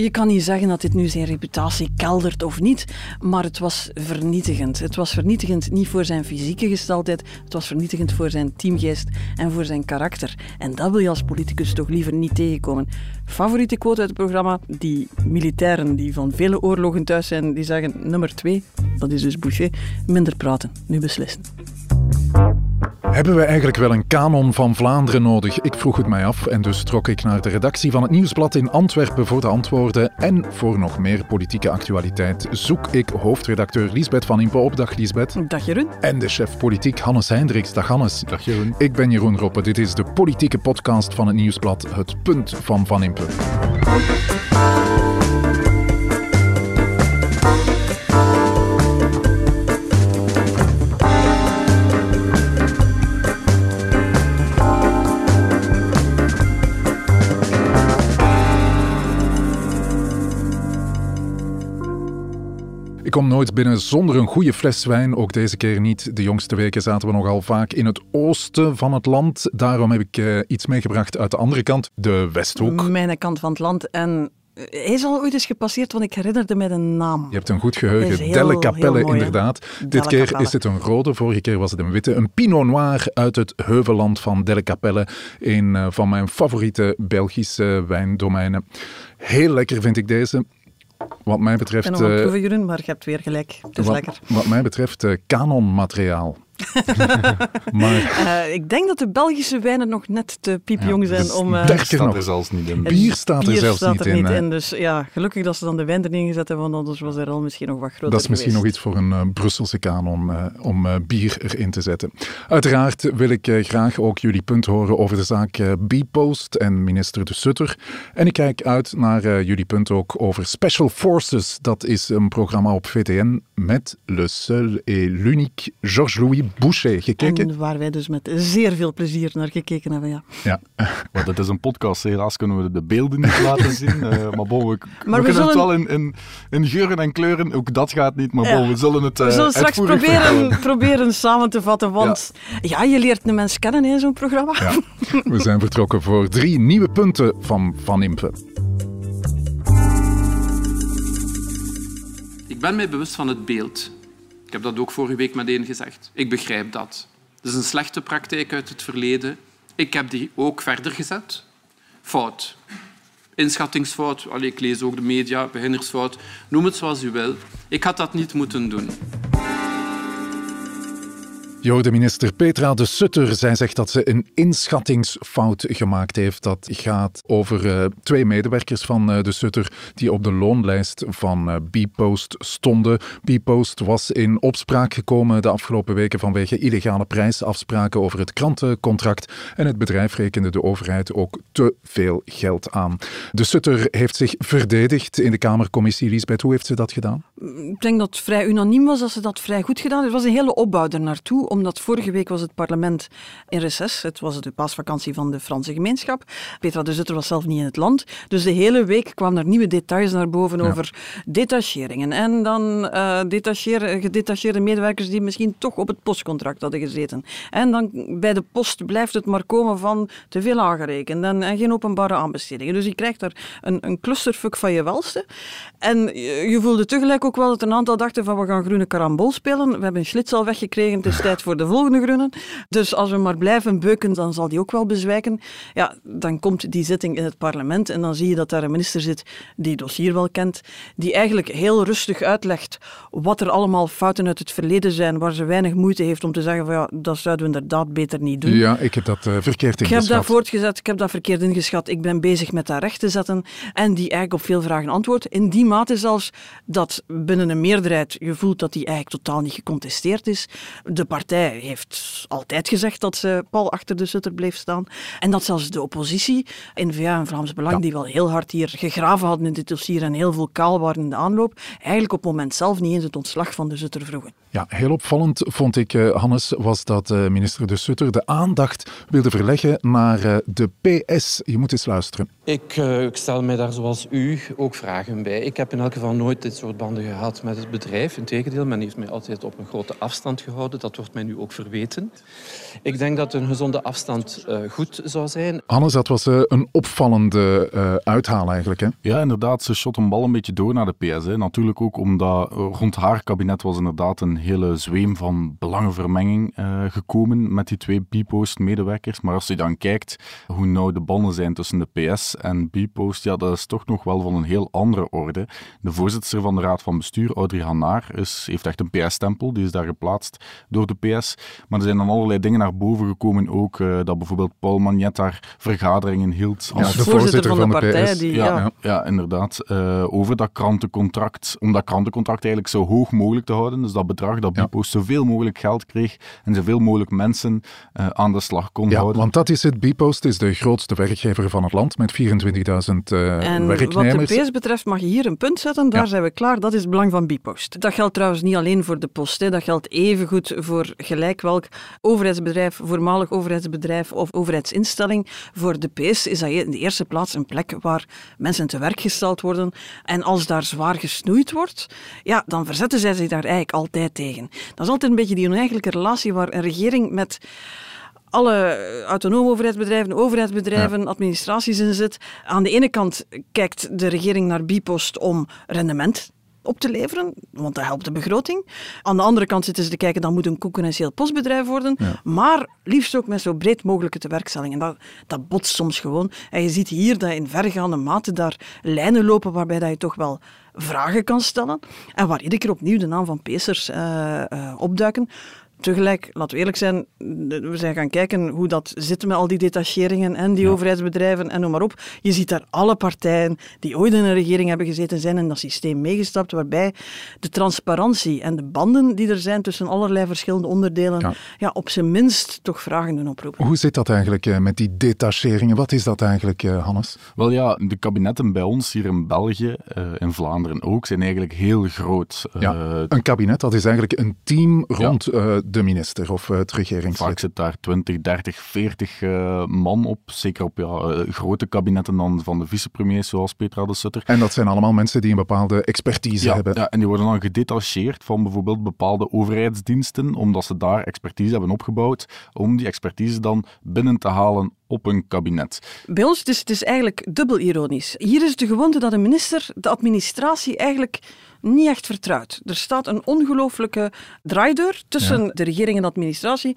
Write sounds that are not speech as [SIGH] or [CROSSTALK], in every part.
je kan niet zeggen dat dit nu zijn reputatie keldert of niet, maar het was vernietigend. Het was vernietigend niet voor zijn fysieke gesteldheid, het was vernietigend voor zijn teamgeest en voor zijn karakter. En dat wil je als politicus toch liever niet tegenkomen. Favoriete quote uit het programma? Die militairen die van vele oorlogen thuis zijn, die zeggen nummer twee, dat is dus Boucher, minder praten, nu beslissen. Hebben we eigenlijk wel een kanon van Vlaanderen nodig? Ik vroeg het mij af en dus trok ik naar de redactie van het Nieuwsblad in Antwerpen voor de antwoorden. En voor nog meer politieke actualiteit zoek ik hoofdredacteur Liesbeth van Impe op. Dag Liesbeth. Dag Jeroen. En de chef politiek Hannes Hendricks. Dag Hannes. Dag Jeroen. Ik ben Jeroen Roppe. Dit is de politieke podcast van het Nieuwsblad Het Punt van Van Impe. Kom nooit binnen zonder een goede fles wijn. Ook deze keer niet. De jongste weken zaten we nogal vaak in het oosten van het land. Daarom heb ik uh, iets meegebracht uit de andere kant, de Westhoek. Mijn kant van het land. En hij is al ooit eens gepasseerd, want ik herinnerde me de naam. Je hebt een goed geheugen. Delle Capelle, inderdaad. Dit keer Capelle. is het een rode, vorige keer was het een witte. Een Pinot Noir uit het heuvelland van Delle Capelle. Een uh, van mijn favoriete Belgische wijndomeinen. Heel lekker vind ik deze. Wat mij betreft. Ik ben nog aan Jeroen, maar je hebt weer gelijk. Het is wat, lekker. Wat mij betreft uh, kanonmateriaal. [LAUGHS] maar, uh, ik denk dat de Belgische wijnen nog net te piepjong zijn dus om... Uh, bier staat er zelfs niet in. Bier staat bier er zelfs staat niet, er in, niet in. Dus ja, gelukkig dat ze dan de wijn erin gezet hebben, want anders was er al misschien nog wat groter Dat is misschien geweest. nog iets voor een uh, Brusselse kanon uh, om uh, bier erin te zetten. Uiteraard wil ik graag ook jullie punt horen over de zaak B-Post en minister De Sutter. En ik kijk uit naar jullie punt ook over Special Forces. Dat is een programma op VTN met le seul et l'unique Georges-Louis Boucher. Gekeken? En waar wij dus met zeer veel plezier naar gekeken hebben, ja. Ja. [LAUGHS] Maar dat is een podcast, helaas kunnen we de beelden niet laten [LAUGHS] zien. Uh, maar bon, we, maar we, we kunnen zullen... het wel in, in, in, geuren en kleuren, ook dat gaat niet, maar ja. bon, we zullen het uh, We zullen straks proberen, proberen samen te vatten, want ja. ja, je leert een mens kennen in zo'n programma. Ja. [LAUGHS] We zijn vertrokken voor drie nieuwe punten van Van Impe. Ik ben mij bewust van het beeld. Ik heb dat ook vorige week meteen gezegd. Ik begrijp dat. Het is een slechte praktijk uit het verleden. Ik heb die ook verder gezet. Fout. Inschattingsfout. Allee, ik lees ook de media, beginnersfout. Noem het zoals u wil. Ik had dat niet moeten doen. Je hoorde minister Petra de Sutter. Zij zegt dat ze een inschattingsfout gemaakt heeft. Dat gaat over uh, twee medewerkers van uh, de Sutter die op de loonlijst van uh, B-Post stonden. B-Post was in opspraak gekomen de afgelopen weken vanwege illegale prijsafspraken over het krantencontract. En het bedrijf rekende de overheid ook te veel geld aan. De Sutter heeft zich verdedigd in de Kamercommissie. Lisbeth, hoe heeft ze dat gedaan? Ik denk dat het vrij unaniem was dat ze dat vrij goed gedaan heeft. Er was een hele opbouw ernaartoe omdat vorige week was het parlement in reces. Het was de paasvakantie van de Franse gemeenschap. Petra de Zutter was zelf niet in het land. Dus de hele week kwamen er nieuwe details naar boven ja. over detacheringen. En dan uh, gedetacheerde medewerkers die misschien toch op het postcontract hadden gezeten. En dan bij de post blijft het maar komen van te veel aangerekend en, en geen openbare aanbestedingen. Dus je krijgt daar een, een clusterfuck van je welste. En je, je voelde tegelijk ook wel dat een aantal dachten van we gaan groene karambol spelen. We hebben een schlits al weggekregen. Het is [LAUGHS] tijd voor de volgende groenen. Dus als we maar blijven beuken, dan zal die ook wel bezwijken. Ja, dan komt die zitting in het parlement en dan zie je dat daar een minister zit die het dossier wel kent, die eigenlijk heel rustig uitlegt wat er allemaal fouten uit het verleden zijn, waar ze weinig moeite heeft om te zeggen van ja, dat zouden we inderdaad beter niet doen. Ja, ik heb dat uh, verkeerd ingeschat. Ik heb dat voortgezet, ik heb dat verkeerd ingeschat. Ik ben bezig met dat recht te zetten en die eigenlijk op veel vragen antwoordt. In die mate zelfs dat binnen een meerderheid je voelt dat die eigenlijk totaal niet gecontesteerd is. De partij heeft altijd gezegd dat ze pal achter de Sutter bleef staan. En dat zelfs de oppositie, N-VA en Vlaams Belang, ja. die wel heel hard hier gegraven hadden in dit dossier en heel vocaal waren in de aanloop, eigenlijk op het moment zelf niet eens het ontslag van de Sutter vroegen. Ja, heel opvallend vond ik, eh, Hannes, was dat eh, minister De Sutter de aandacht wilde verleggen naar eh, de PS. Je moet eens luisteren. Ik, ik, stel mij daar zoals u ook vragen bij. Ik heb in elk geval nooit dit soort banden gehad met het bedrijf. Integendeel, men heeft mij altijd op een grote afstand gehouden. Dat wordt mij nu ook verweten. Ik denk dat een gezonde afstand goed zou zijn. Hannes, dat was een opvallende uithaal eigenlijk. Hè? Ja, inderdaad. Ze shot een bal een beetje door naar de PS. Hè. Natuurlijk ook omdat rond haar kabinet was inderdaad een hele zweem van belangenvermenging gekomen met die twee B-post-medewerkers. Maar als je dan kijkt hoe nauw de banden zijn tussen de PS en B-Post, ja, dat is toch nog wel van een heel andere orde. De voorzitter van de Raad van Bestuur, Audrey Hanaar, is, heeft echt een PS-stempel, die is daar geplaatst door de PS. Maar er zijn dan allerlei dingen naar boven gekomen ook, uh, dat bijvoorbeeld Paul Magnet daar vergaderingen hield. Als ja, de voorzitter, voorzitter van, de, partij. Die, ja, ja. ja, inderdaad. Uh, over dat krantencontract, om dat krantencontract eigenlijk zo hoog mogelijk te houden, dus dat bedrag dat B-Post zoveel mogelijk geld kreeg en zoveel mogelijk mensen uh, aan de slag kon ja, houden. want dat is het. B-Post is de grootste werkgever van het land met 24.000 uh, en werknemers. wat de PS betreft mag je hier een punt zetten, daar ja. zijn we klaar. Dat is het belang van Bipost. Dat geldt trouwens niet alleen voor de post, hè. dat geldt evengoed voor gelijk welk overheidsbedrijf, voormalig overheidsbedrijf of overheidsinstelling. Voor de PS is dat in de eerste plaats een plek waar mensen te werk gesteld worden. En als daar zwaar gesnoeid wordt, ja, dan verzetten zij zich daar eigenlijk altijd tegen. Dat is altijd een beetje die oneigenlijke relatie waar een regering met alle autonome overheidsbedrijven, overheidsbedrijven, ja. administraties in zit. Aan de ene kant kijkt de regering naar Bipost om rendement op te leveren, want dat helpt de begroting. Aan de andere kant zitten ze te kijken, dat moet een concurrentieel postbedrijf worden, ja. maar liefst ook met zo breed mogelijke tewerkstelling. En dat, dat botst soms gewoon. En je ziet hier dat in vergaande mate daar lijnen lopen waarbij dat je toch wel vragen kan stellen en waar iedere keer opnieuw de naam van Pacers uh, uh, opduiken. Tegelijk, laten we eerlijk zijn, we zijn gaan kijken hoe dat zit met al die detacheringen en die ja. overheidsbedrijven en noem maar op. Je ziet daar alle partijen die ooit in een regering hebben gezeten, zijn in dat systeem meegestapt, waarbij de transparantie en de banden die er zijn tussen allerlei verschillende onderdelen, ja. ja op zijn minst toch vragen doen oproepen. Hoe zit dat eigenlijk uh, met die detacheringen? Wat is dat eigenlijk, uh, Hannes? Wel ja, de kabinetten bij ons hier in België, uh, in Vlaanderen ook, zijn eigenlijk heel groot. Ja, een kabinet, dat is eigenlijk een team rond de minister of het regeringslid. Vaak zit daar 20, 30, 40 uh, man op. Zeker op ja, uh, grote kabinetten dan van de vicepremiers zoals Petra de Sutter. En dat zijn allemaal mensen die een bepaalde expertise ja, hebben. Ja, en die worden dan gedetacheerd van bijvoorbeeld bepaalde overheidsdiensten, omdat ze daar expertise hebben opgebouwd, om die expertise dan binnen te halen op een kabinet. Bij ons is het is eigenlijk dubbel ironisch. Hier is de gewoonte dat een minister de administratie eigenlijk niet echt vertrouwt. Er staat een ongelooflijke draaideur tussen ja. de regering en de administratie.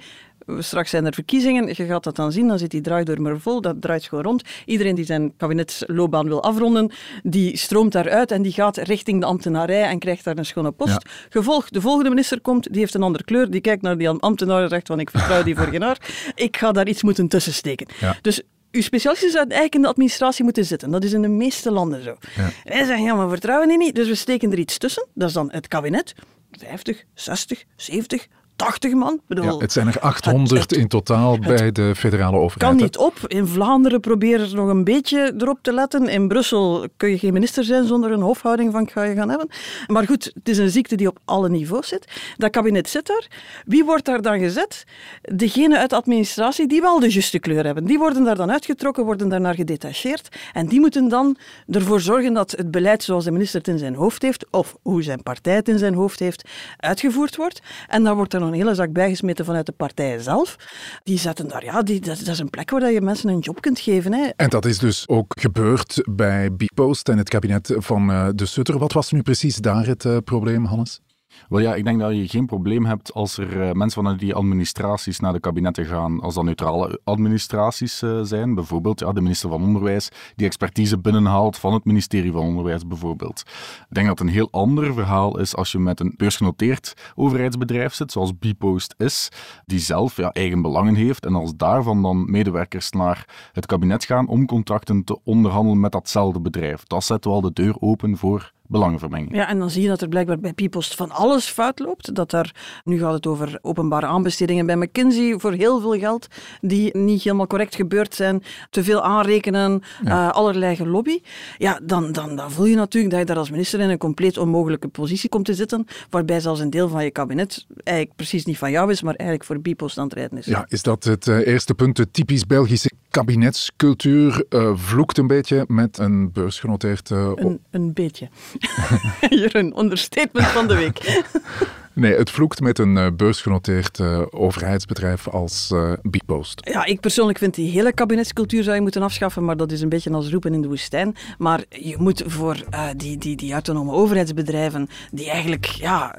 Straks zijn er verkiezingen, je gaat dat dan zien, dan zit die draaideur maar vol, dat draait gewoon rond. Iedereen die zijn kabinetsloopbaan wil afronden, die stroomt daaruit en die gaat richting de ambtenarij en krijgt daar een schone post. Ja. Gevolg, de volgende minister komt, die heeft een andere kleur, die kijkt naar die ambtenaar en zegt van ik vertrouw die [LAUGHS] voor geen haar, ik ga daar iets moeten tussen steken. Ja. Dus uw specialisten zouden eigenlijk in de administratie moeten zitten. Dat is in de meeste landen zo. Ja. En zij zeggen, ja, maar we vertrouwen die niet, dus we steken er iets tussen. Dat is dan het kabinet. 50, 60, 70, 80 man. Bedoel, ja, het zijn er 800 het, het, in totaal bij de federale overheid. kan niet op. In Vlaanderen proberen ze nog een beetje erop te letten. In Brussel kun je geen minister zijn zonder een hofhouding van ga je gaan hebben. Maar goed, het is een ziekte die op alle niveaus zit. Dat kabinet zit daar. Wie wordt daar dan gezet? Degene uit de administratie die wel de juiste kleur hebben. Die worden daar dan uitgetrokken, worden daarnaar gedetacheerd. En die moeten dan ervoor zorgen dat het beleid zoals de minister het in zijn hoofd heeft, of hoe zijn partij het in zijn hoofd heeft, uitgevoerd wordt. En dan wordt een hele zak bijgesmeten vanuit de partijen zelf. Die zetten daar, ja, die, dat, is een plek waar je mensen een job kunt geven. Hè. En dat is dus ook gebeurd bij Bipost en het kabinet van uh, De Sutter. Wat was nu precies daar het uh, probleem, Hannes? Wel ja, ik denk dat je geen probleem hebt als er uh, mensen vanuit die administraties naar de kabinetten gaan, als dat neutrale administraties uh, zijn. Bijvoorbeeld ja, de minister van Onderwijs, die expertise binnenhaalt van het ministerie van Onderwijs bijvoorbeeld. Ik denk dat het een heel ander verhaal is als je met een beursgenoteerd overheidsbedrijf zit, zoals Bipost is, die zelf ja, eigen belangen heeft en als daarvan dan medewerkers naar het kabinet gaan om contracten te onderhandelen met datzelfde bedrijf. Dat zet wel de deur open voor belangenvermenging. Ja, en dan zie je dat er blijkbaar bij Pipost van alles fout loopt. Dat daar, nu gaat het over openbare aanbestedingen bij McKinsey voor heel veel geld, die niet helemaal correct gebeurd zijn, te veel aanrekenen, ja. uh, allerlei lobby. Ja, dan, dan, dan voel je natuurlijk dat je daar als minister in een compleet onmogelijke positie komt te zitten, waarbij zelfs een deel van je kabinet eigenlijk precies niet van jou is, maar eigenlijk voor Pipost aan het rijden is. Ja, is dat het uh, eerste punt, de typisch Belgische kabinetscultuur uh, vloekt een beetje met een beursgenoteerd... een, een beetje. [LAUGHS] Hier een understatement van de week. [LAUGHS] Nee, het vloekt met een uh, beursgenoteerd uh, overheidsbedrijf als uh, Bpost. Ja, ik persoonlijk vind die hele kabinetscultuur zou je moeten afschaffen, maar dat is een beetje als roepen in de woestijn. Maar je moet voor die, die, die autonome overheidsbedrijven, die eigenlijk ja,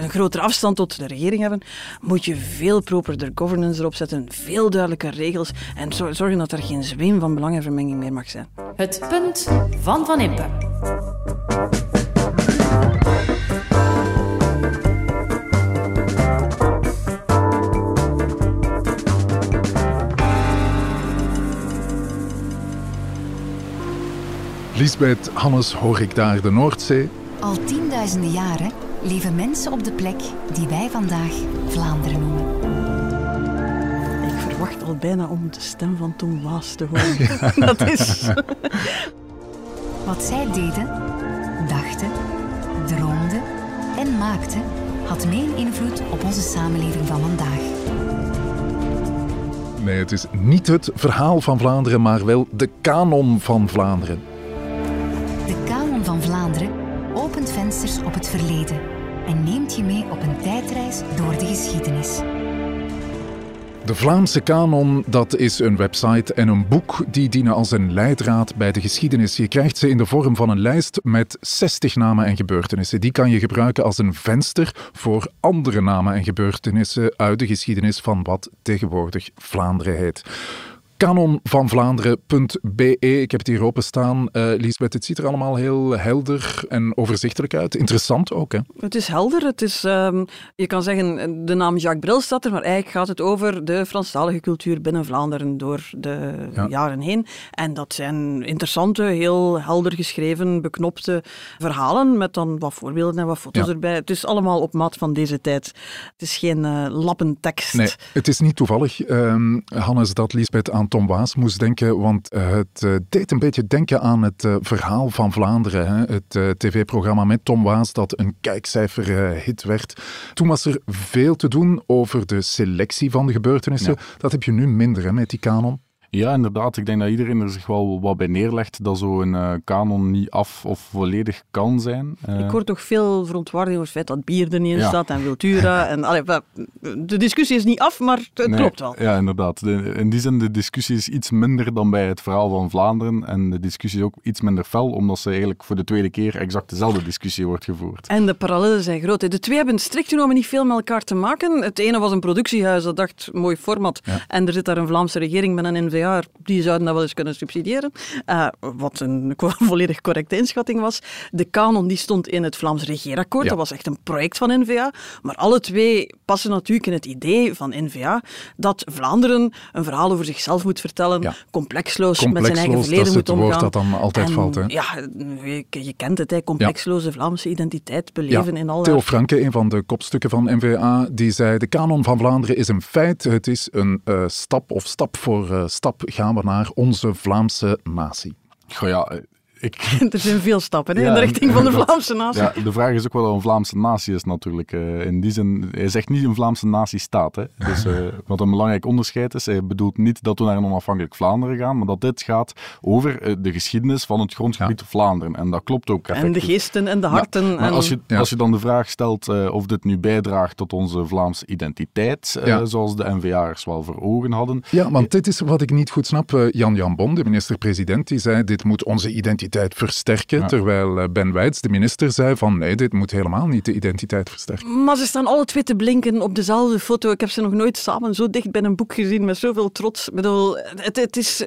een grotere afstand tot de regering hebben, moet je veel properder governance erop zetten, veel duidelijker regels en zorgen dat er geen zweem van belangenvermenging meer mag zijn. Het punt van Van Impe. Lisbeth Hannes hoor ik daar de Noordzee. Al tienduizenden jaren leven mensen op de plek die wij vandaag Vlaanderen noemen. Ik verwacht al bijna om de stem van Tom Waas te horen. Ja. [LAUGHS] [LAUGHS] Dat is... Wat zij deden, dachten, droomden en maakten, had meer invloed op onze samenleving van vandaag. Nee, het is niet het verhaal van Vlaanderen, maar wel de kanon van Vlaanderen. Opent vensters op het verleden en neemt je mee op een tijdreis door de geschiedenis. De Vlaamse Kanon, dat is een website en een boek die dienen als een leidraad bij de geschiedenis. Je krijgt ze in de vorm van een lijst met 60 namen en gebeurtenissen. Die kan je gebruiken als een venster voor andere namen en gebeurtenissen uit de geschiedenis van wat tegenwoordig Vlaanderen heet kanonvanvlaanderen.be. Ik heb het hier openstaan. Uh, Lisbeth, het ziet er allemaal heel helder en overzichtelijk uit. Interessant ook, hè? Het is helder. Het is, um, je kan zeggen, de naam Jacques Bril staat er, maar eigenlijk gaat het over de Franstalige cultuur binnen Vlaanderen door de ja. jaren heen. En dat zijn interessante, heel helder geschreven, beknopte verhalen met dan wat voorbeelden en wat foto's ja. erbij. Het is allemaal op maat van deze tijd. Het is geen uh, lappentekst. Nee, het is niet toevallig, um, Hannes, dat Lisbeth aan Tom Waas moest denken, want uh, het uh, deed een beetje denken aan het uh, verhaal van Vlaanderen. Hè? Het tv-programma met Tom Waas dat een kijkcijferhit werd. Toen was er veel te doen over de selectie van de gebeurtenissen. Ja. Dat heb je nu minder hè, met die kanon. Ja, inderdaad. Ik denk dat iedereen er zich wel wat bij neerlegt dat zo'n uh, kanon niet af of volledig kan zijn. Uh, ik hoor toch veel verontwaardiging over het feit dat bier er niet in ja. staat en Wiltura. [LAUGHS] en, allee, de discussie is niet af, maar het nee, klopt wel. Ja, inderdaad. De, in die zin, de discussie is iets minder dan bij het verhaal van Vlaanderen. En de discussie is ook iets minder fel, omdat ze eigenlijk voor de tweede keer exact dezelfde discussie wordt gevoerd. En de parallellen zijn groot. De twee hebben strikt genomen niet veel met elkaar te maken. Het ene was een productiehuis dat dacht, mooi format. Ja. En er zit daar een Vlaamse regering met een NV die zouden dat wel eens kunnen subsidiëren. Uh, wat een [LAUGHS] volledig correcte inschatting was. De kanon die stond in het Vlaams regeerakkoord. Ja. Dat was echt een project van NVA. Maar alle twee passen natuurlijk in het idee van NVA dat Vlaanderen een verhaal over zichzelf moet vertellen, ja. complexloos, complexloos, met zijn eigen verleden moet omgaan. Dat is het woord dat dan altijd en, valt. Hè? Ja, je, je, kent het, hè, complexloze Vlaamse identiteit beleven in alle... Theo Franke, een van de kopstukken van NVA, die zei de kanon van Vlaanderen is een feit. Het is een uh, stap of stap voor uh, stap gaan we naar onze Vlaamse natie. Goh ja, ik... [LAUGHS] er zijn veel stappen hè, ja, in de richting van de [LAUGHS] Vlaamse natie. Ja, de vraag is ook wel wat een Vlaamse natie is natuurlijk. Uh, in die zin, hij zegt niet een Vlaamse natie-staat. Hè. Dus, uh, [LAUGHS] wat een belangrijk onderscheid is, hij bedoelt niet dat we naar een onafhankelijk Vlaanderen gaan, maar dat dit gaat over uh, de geschiedenis van het grondgebied ja. Vlaanderen. En dat klopt ook effectief. En de geesten en de harten. Ja, maar en... als, je, als je dan de vraag stelt of dit nu bijdraagt tot onze Vlaamse identiteit, zoals de NVA'ers wel voor ogen hadden. Ja, want dit is wat ik niet goed snap. Jan Jan Bon, de minister-president, die zei dit moet onze identiteit versterken. Ja. Terwijl Ben Wijts, de minister, zei van nee, dit moet helemaal niet de identiteit versterken. Maar ze staan alle twee te blinken op dezelfde foto. Ik heb ze nog nooit samen zo dicht bij een boek gezien met zoveel trots. Ik bedoel, het, het is,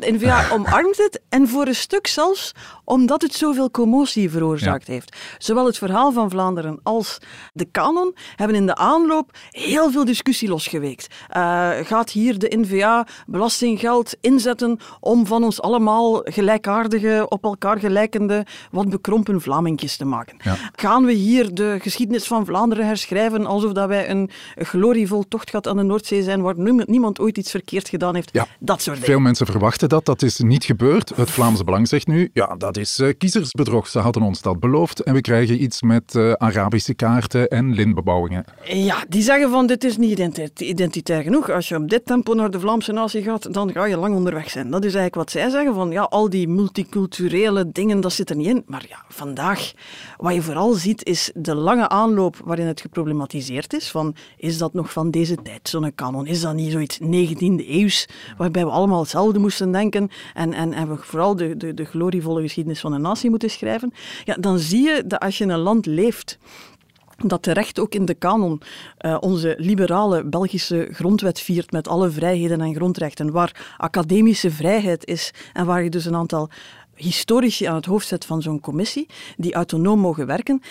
N-VA [LAUGHS] omarmt het en voor een stuk zelfs omdat het zoveel commotie veroorzaakt ja. heeft. Zowel het verhaal van Vlaanderen als de kanon hebben in de aanloop heel veel discussie losgeweekt. Uh, gaat hier de N-VA belastinggeld inzetten om van ons allemaal gelijkaardige op elkaar gelijkende, wat bekrompen Vlamingjes te maken. Gaan we hier de geschiedenis van Vlaanderen herschrijven alsof dat wij een glorievol tochtgat aan de Noordzee zijn waar niemand ooit iets verkeerd gedaan heeft? Ja. Dat soort dingen. Veel mensen verwachten dat. Dat is niet gebeurd. Het Vlaamse Belang zegt nu, ja, dat is uh, kiezersbedrog. Ze hadden ons dat beloofd en we krijgen iets met uh, Arabische kaarten en lintbebouwingen. Ja, die zeggen van dit is niet identitair genoeg. Als je op dit tempo naar de Vlaamse natie gaat, dan ga je lang onderweg zijn. Dat is eigenlijk wat zij zeggen van ja, al die multiculturele dingen, dat zit er niet in. Maar ja, vandaag, wat je vooral ziet, is de lange aanloop waarin het geproblematiseerd is. Van, is dat nog van deze tijd, zo'n kanon? Is dat niet zoiets 19e eeuws, waarbij we allemaal hetzelfde moesten denken en, en, en we vooral de, de, de glorievolle geschiedenis van een natie moeten schrijven? Ja, dan zie je dat als je in een land leeft dat terecht ook in de kanon uh, onze liberale Belgische grondwet viert met alle vrijheden en grondrechten, waar academische vrijheid is en waar je dus een aantal historici aan het hoofd zet van zo'n commissie, die autonoom mogen werken,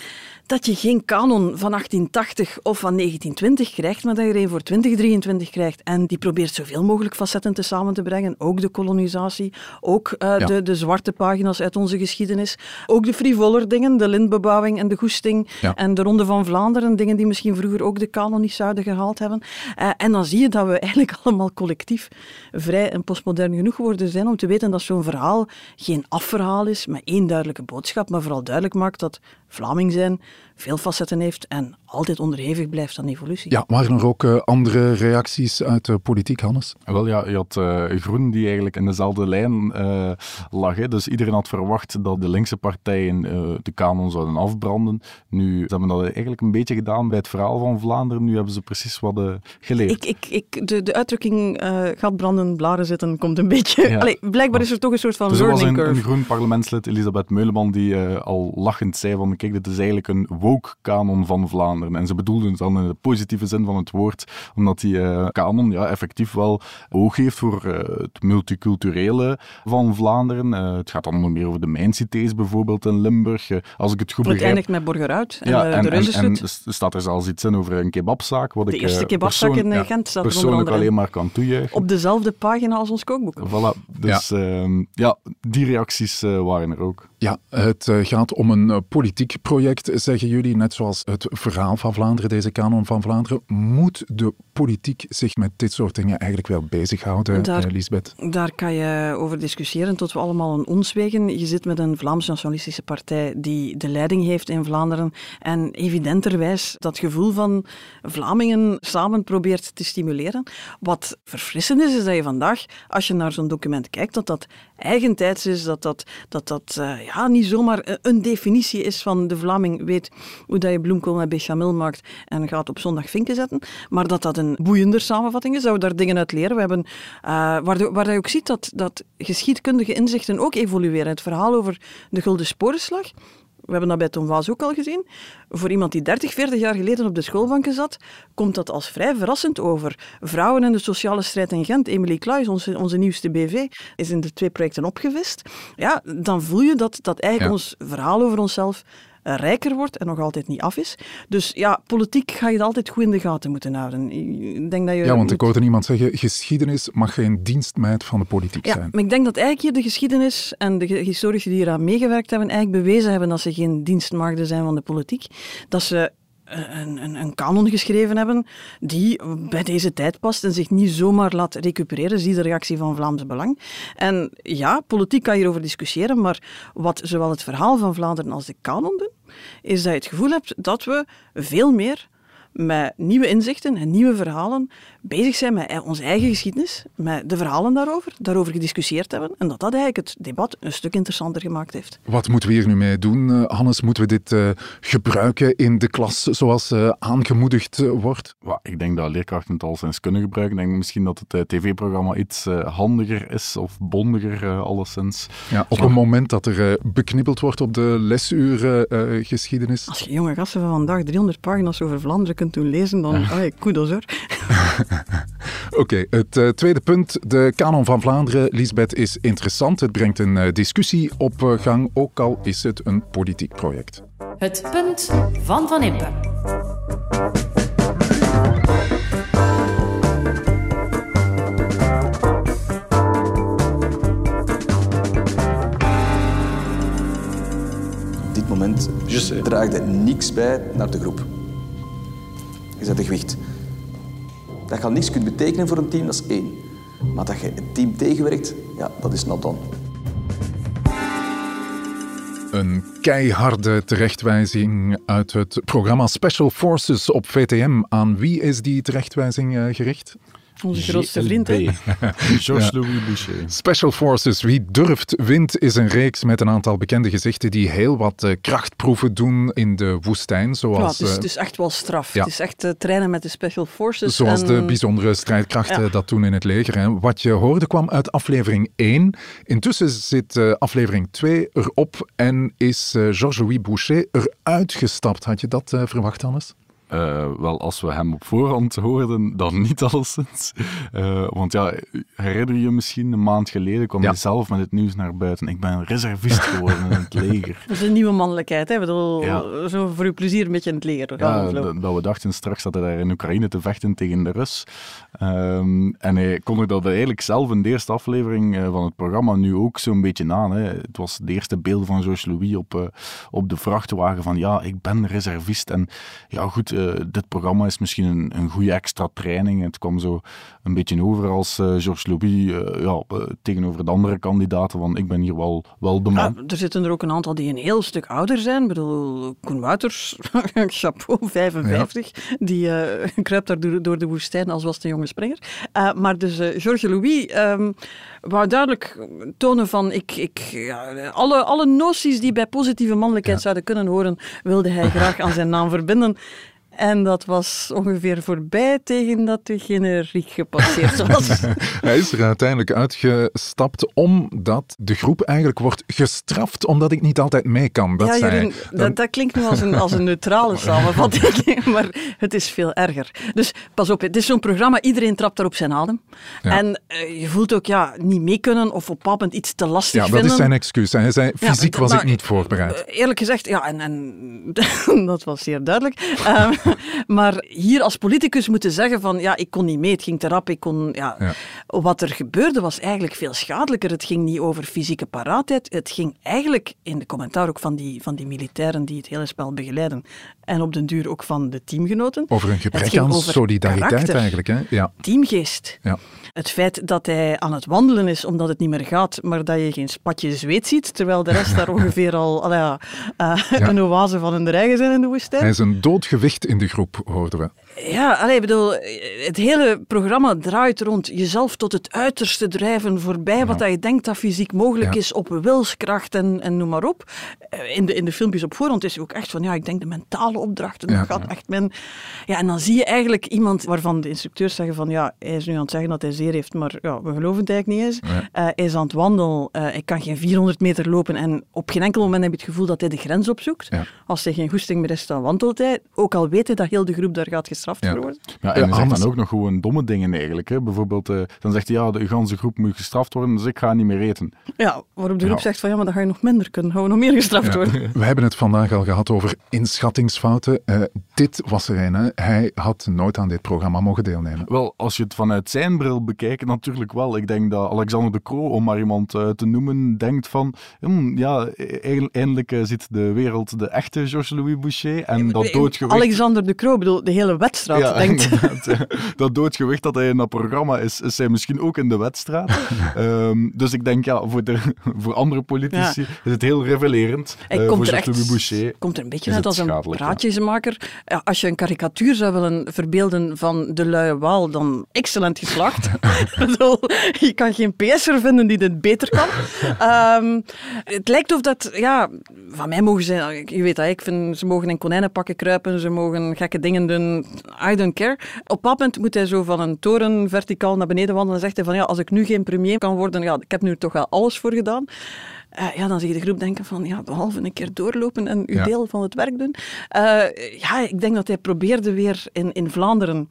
dat je geen kanon van 1880 of van 1920 krijgt, maar dat je er een voor 2023 krijgt. En die probeert zoveel mogelijk facetten te samen te brengen. Ook de kolonisatie, ook uh, de, de zwarte pagina's uit onze geschiedenis, ook de frivoler dingen, de lintbebouwing en de goesting en de Ronde van Vlaanderen, dingen die misschien vroeger ook de kanon niet zouden gehaald hebben. Uh, en dan zie je dat we eigenlijk [LAUGHS] allemaal collectief vrij en postmodern genoeg geworden zijn om te weten dat zo'n verhaal geen afverhaal is met één duidelijke boodschap, maar vooral duidelijk maakt dat Vlaming zijn veel facetten heeft en altijd onderhevig blijft aan evolutie. Ja, waren er ook uh, andere reacties uit de politiek, Hannes? Wel ja, je had uh, Groen die eigenlijk in dezelfde lijn uh, lag. Hè. Dus iedereen had verwacht dat de linkse partijen de kanon zouden afbranden. Nu, ze hebben dat eigenlijk een beetje gedaan bij het verhaal van Vlaanderen. Nu hebben ze precies wat geleerd. Ik, ik, ik, de, de uitdrukking gaat branden, blaren zitten, komt een beetje... Ja. Allee, blijkbaar is er toch een soort van dus learning er was een, een groen parlementslid, Elisabeth Meuleman, die al lachend zei van kijk, dit is eigenlijk een woke-kanon van Vlaanderen. En ze bedoelden het dan in de positieve zin van het woord, omdat die uh, kanon ja, effectief wel oog heeft voor uh, het multiculturele van Vlaanderen. Uh, het gaat dan nog meer over de mijncités bijvoorbeeld in Limburg. als ik het goed begrijp... Het eindigt met Borgeruit en ja, de, en, de en, en, er staat er zelfs iets in over een kebabzaak. Wat de ik, eerste kebabzaak in ja, Gent staat persoonlijk alleen maar kan toejuichen. Op dezelfde pagina als ons kookboek. Voilà, dus ja, ehm, ja die reacties waren er ook. Ja, het gaat om een politiek project, zeggen jullie, net zoals het verhaal van Vlaanderen, deze kanon van Vlaanderen. Moet de politiek zich met dit soort dingen eigenlijk wel bezighouden, daar, eh, Lisbeth? Daar kan je over discussiëren tot we allemaal een ons wegen. Je zit met een Vlaams-nationalistische partij die de leiding heeft in Vlaanderen en evidenterwijs dat gevoel van Vlamingen samen probeert te stimuleren. Wat verfrissend is, is dat je vandaag, als je naar zo'n document kijkt, dat dat eigentijds is, dat dat, dat, dat uh, ja, niet zomaar een definitie is van de Vlaming weet hoe dat je bloemkool met bechamel maakt en gaat op zondag vinken zetten, maar dat dat een boeiender samenvatting is, dat we daar dingen uit leren. We hebben, uh, waar je ook ziet dat, dat geschiedkundige inzichten ook evolueren. Het verhaal over de Gulden Sporenslag, we hebben dat bij Tom Waas ook al gezien. Voor iemand die 30, 40 jaar geleden op de schoolbanken zat, komt dat als vrij verrassend over. Vrouwen en de sociale strijd in Gent, Emily Kluis, onze, onze nieuwste BV, is in de twee projecten opgevist. Ja, dan voel je dat, dat eigenlijk ons verhaal over onszelf rijker wordt en nog altijd niet af is. Dus ja, politiek ga je het altijd goed in de gaten moeten houden. Ik denk dat je ja, want ik hoorde iemand zeggen, geschiedenis mag geen dienstmeid van de politiek ja, zijn. maar ik denk dat eigenlijk hier de geschiedenis en de historici die eraan meegewerkt hebben, eigenlijk bewezen hebben dat ze geen dienstmaagden zijn van de politiek. Dat ze een, een, een kanon geschreven hebben die bij deze tijd past en zich niet zomaar laat recupereren. Zie de reactie van Vlaams Belang. En ja, politiek kan hierover discussiëren, maar wat zowel het verhaal van Vlaanderen als de kanon doen, is dat je het gevoel hebt dat we veel meer met nieuwe inzichten en nieuwe verhalen bezig zijn met onze eigen geschiedenis, met de verhalen daarover, daarover gediscussieerd hebben en dat dat eigenlijk het debat een stuk interessanter gemaakt heeft. Wat moeten we hier nu mee doen, eh, Hannes? Moeten we dit uh, gebruiken in de klas zoals uh, aangemoedigd wordt? Ik denk dat leerkrachten het al eens kunnen gebruiken. Ik denk misschien dat het tv-programma iets handiger is of bondiger, alleszins. Ja, op het moment dat er beknibbeld wordt op de lesuur geschiedenis. Als je jonge gasten van vandaag 300 pagina's over Vlaanderen kunt doen lezen, dan ja. kudos hoor. [LAUGHS] Oké, het uh, tweede punt. De kanon van Vlaanderen, Lisbeth, is interessant. Het brengt een uh, discussie op uh, gang, ook al is het een politiek project. Het punt van Van Impe. moment draagde niks bij naar de groep. Je zet een gewicht. Dat al niks kunt betekenen voor een team, dat is één. Maar dat je een team tegenwerkt, ja, dat is not done. Een keiharde terechtwijzing uit het programma Special Forces op VTM. Aan wie is die terechtwijzing uh, gericht? Onze grootste vriend, hè? [LAUGHS] Georges-Louis Boucher. Special Forces, Wie durft wint, is een reeks met een aantal bekende gezichten die heel wat uh, krachtproeven doen in de woestijn. Zoals, ja, het, is, het is echt wel straf. Ja. Het is echt uh, trainen met de Special Forces. Zoals en... de bijzondere strijdkrachten ja. dat doen in het leger. Hè. Wat je hoorde kwam uit aflevering 1. Intussen zit uh, aflevering 2 erop en is Georges-Louis Boucher eruit gestapt. Had je dat verwacht, Hannes? Uh, wel, als we hem op voorhand hoorden, dan niet [LAUGHS] alleszins. Uh, want ja, herinner je misschien, een maand geleden kwam ja. hij zelf met het nieuws naar buiten. Ik ben reservist geworden in het leger. [LAUGHS] Dat is een nieuwe mannelijkheid, hè? Bedoel, ja. Zo voor uw plezier een beetje in het leger. Ja, dat we dachten straks dat hij daar in Oekraïne te vechten tegen de Rus. Um, en hij kondigde dat eigenlijk zelf in de eerste aflevering uh, van het programma nu ook zo'n beetje aan. Hè. Het was de eerste beeld van Georges Louis op, op de vrachtwagen van ja, ik ben reservist. En ja, goed uh, dit programma is misschien een, een goede extra training. Het kwam zo een beetje over als uh, Georges Louis uh, ja, tegenover de andere kandidaten, want ik ben hier wel, wel de man. Ja, er zitten er ook een aantal die een heel stuk ouder zijn. Ik bedoel, Koen Wouters, [LAUGHS] chapeau, 55, ja. die kruipt daar door, door, de woestijn als was de jonge springer. maar dus Georges Louis um, wou duidelijk tonen van ik, ik, ja, alle, alle noties die bij positieve mannelijkheid zouden kunnen horen, wilde hij graag aan zijn naam verbinden. En dat was ongeveer voorbij tegen dat de generiek gepasseerd [LAUGHS] was. Hij is er uiteindelijk uitgestapt omdat de groep eigenlijk wordt gestraft omdat ik niet altijd mee kan. Dat, ja, Jeroen, dat, dat, klinkt nu als een, als een neutrale [LAUGHS] samenvatting, maar het is veel erger. Dus pas op, het is zo'n programma, iedereen trapt daar op zijn adem. Ja. En uh, je voelt ook ja, niet mee kunnen of op een iets te lastig vinden. Ja, dat is zijn excuus. Hij zei, fysiek ja, was ik niet voorbereid. Uh, eerlijk gezegd, ja, en, en [LAUGHS] dat was zeer duidelijk. Um, [LAUGHS] maar hier als politicus moeten zeggen van ja, ik kon niet mee, het ging te rap. Ik kon, ja. ja. Wat er gebeurde was eigenlijk veel schadelijker. Het ging niet over fysieke paraatheid. Het ging eigenlijk, in de commentaar ook van die, van die militairen die het hele spel begeleiden, en op den duur ook van de teamgenoten. Over een gebrek aan solidariteit karakter, eigenlijk. Hè? Ja. Teamgeest. Ja. Het feit dat hij aan het wandelen is omdat het niet meer gaat, maar dat je geen spatje zweet ziet, terwijl de rest [LAUGHS] daar ongeveer al allee, uh, ja. een oase van hun eigen zijn in de woestijn. Hij is een doodgewicht in de groep, hoorden we. Ja, allee, bedoel, het hele programma draait rond jezelf tot het uiterste drijven, voorbij ja. wat je denkt dat fysiek mogelijk ja. is, op wilskracht en, en noem maar op. In de, in de filmpjes op voorhand is hij ook echt van, ja, ik denk de mentale opdrachten, ja. gaat echt men... Ja, en dan zie je eigenlijk iemand waarvan de instructeurs zeggen van, ja, hij is nu aan het zeggen dat hij zeer heeft, maar ja, we geloven het eigenlijk niet eens. Uh, hij is aan het wandelen, uh, hij kan geen 400 meter lopen en op geen enkel moment heb je het gevoel dat hij de grens opzoekt. Als hij geen goesting meer is, dan wandelt hij. Ook al weet hij dat heel de groep daar gaat gestraft ja. worden. Ja, en hij zegt dan ook nog gewoon domme dingen eigenlijk. Hè. Bijvoorbeeld, uh, dan zegt hij, ja, de ganse groep moet gestraft worden, dus ik ga niet meer eten. Ja, waarop de groep zegt van, ja, maar dan ga je nog minder kunnen, gaan we nog meer gestraft worden. We hebben het vandaag al gehad over inschattingsfouten. Uh, dit was er een, hè. hij had nooit aan dit programma mogen deelnemen. Wel, als je het vanuit zijn bril bekijkt, natuurlijk wel. Ik denk dat Alexander de Croo, om maar iemand uh, te noemen, denkt van, hm, ja, eindelijk zit de wereld de echte Georges-Louis Boucher en dat doodgewicht... Alexander de Croo, bedoel, de hele wedstrijd ja, [LAUGHS] denkt. [LAUGHS] dat doodgewicht dat hij in dat programma is, is hij misschien ook in de wedstrijd. um, [LAUGHS] dus ik denk, ja, voor, de, voor andere politici ja. is het heel revelerend. Hij uh, komt voor er echt, Boucher komt er een beetje uit als een Ja. Als je een karikatuur zou willen verbeelden van de luie waal, dan excellent geslaagd. [LAUGHS] je kan geen PS'er vinden die dit beter kan. Um, het lijkt of dat, ja, van mij mogen ze, je weet dat, ik vind, ze mogen in konijnenpakken kruipen, ze mogen gekke dingen doen, I don't care. Op een moment moet hij zo van een toren verticaal naar beneden wandelen en zegt hij van, ja, als ik nu geen premier kan worden, ja, ik heb nu toch wel alles voor gedaan. Uh, ja, dan zie je de groep denken van, ja, behalve een keer doorlopen en uw ja. deel van het werk doen. Uh, ja, ik denk dat hij probeerde weer in, in Vlaanderen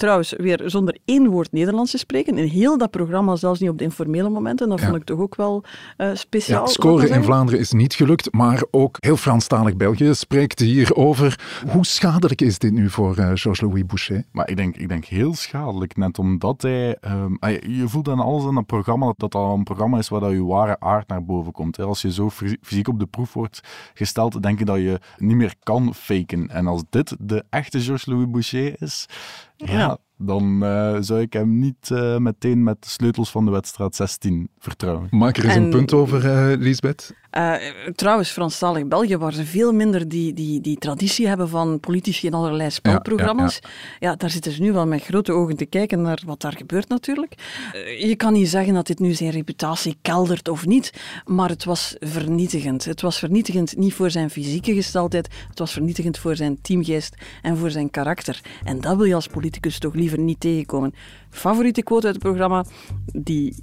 trouwens weer zonder één woord Nederlands te spreken. In heel dat programma, zelfs niet op de informele momenten. Dat Ja. vond ik toch ook wel eh, speciaal. Ja, scoren in. Vlaanderen is niet gelukt, maar ook heel Franstalig België spreekt hierover. Hoe schadelijk is dit nu voor eh, Georges-Louis Boucher? Maar ik denk, ik denk heel schadelijk, net omdat hij... ehm, je- voelt aan alles in dat programma dat dat al een programma is waar dat je ware aard naar boven komt. hè. Als je zo fys- fysiek op de proef wordt gesteld, denk je dat je niet meer kan faken. En als dit de echte Georges-Louis Boucher is, ja, Ja. dan eh, zou ik hem niet eh, meteen met de sleutels van de wedstrijd 16 vertrouwen. Maak er eens En- een punt over, eh Lisbeth. Eh, trouwens, Franstalig België, waar ze veel minder die, die, die traditie hebben van politici in allerlei spelprogramma's. Ja, daar zitten ze nu wel met grote ogen te kijken naar wat daar gebeurt natuurlijk. Eh, je kan niet zeggen dat dit nu zijn reputatie keldert of niet, maar het was vernietigend. Het was vernietigend niet voor zijn fysieke gesteldheid, het was vernietigend voor zijn teamgeest en voor zijn karakter. En dat wil je als politicus toch liever niet tegenkomen. Favoriete quote uit het programma, die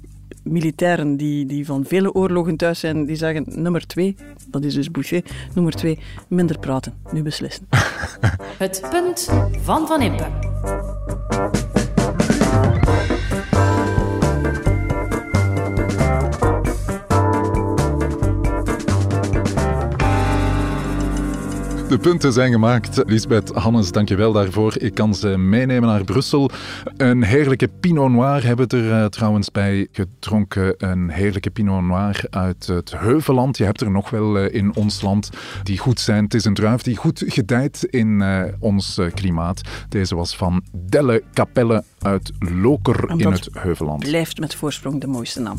militairen die, die van vele oorlogen thuis zijn, die zeggen nummer twee, dat is dus Boucher, nummer twee, minder praten, nu beslissen. [LAUGHS] Het punt van Van Impe. De punten zijn gemaakt. Lisbeth, Hannes, dankjewel daarvoor. Ik kan ze meenemen naar Brussel. Een heerlijke Pinot Noir hebben we er eh, trouwens bij gedronken. Een heerlijke Pinot Noir uit het Heuveland. Je hebt er nog wel eh, in ons land die goed zijn. Het is een druif die goed gedijt in eh, ons klimaat. Deze was van Delle Capelle uit Loker in het Heuveland. Blijft met voorsprong de mooiste naam.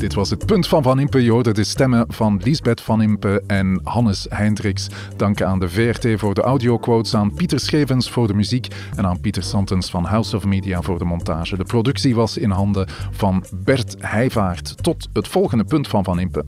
Dit was het punt van Van Impe. Je hoorde de stemmen van Lisbeth Van Impe en Hannes Hendricks. Dank aan de VRT voor de audioquotes, aan Pieter Schevens voor de muziek en aan Pieter Santens van House of Media voor de montage. De productie was in handen van Bert Heijvaart. Tot het volgende punt van Van Impe.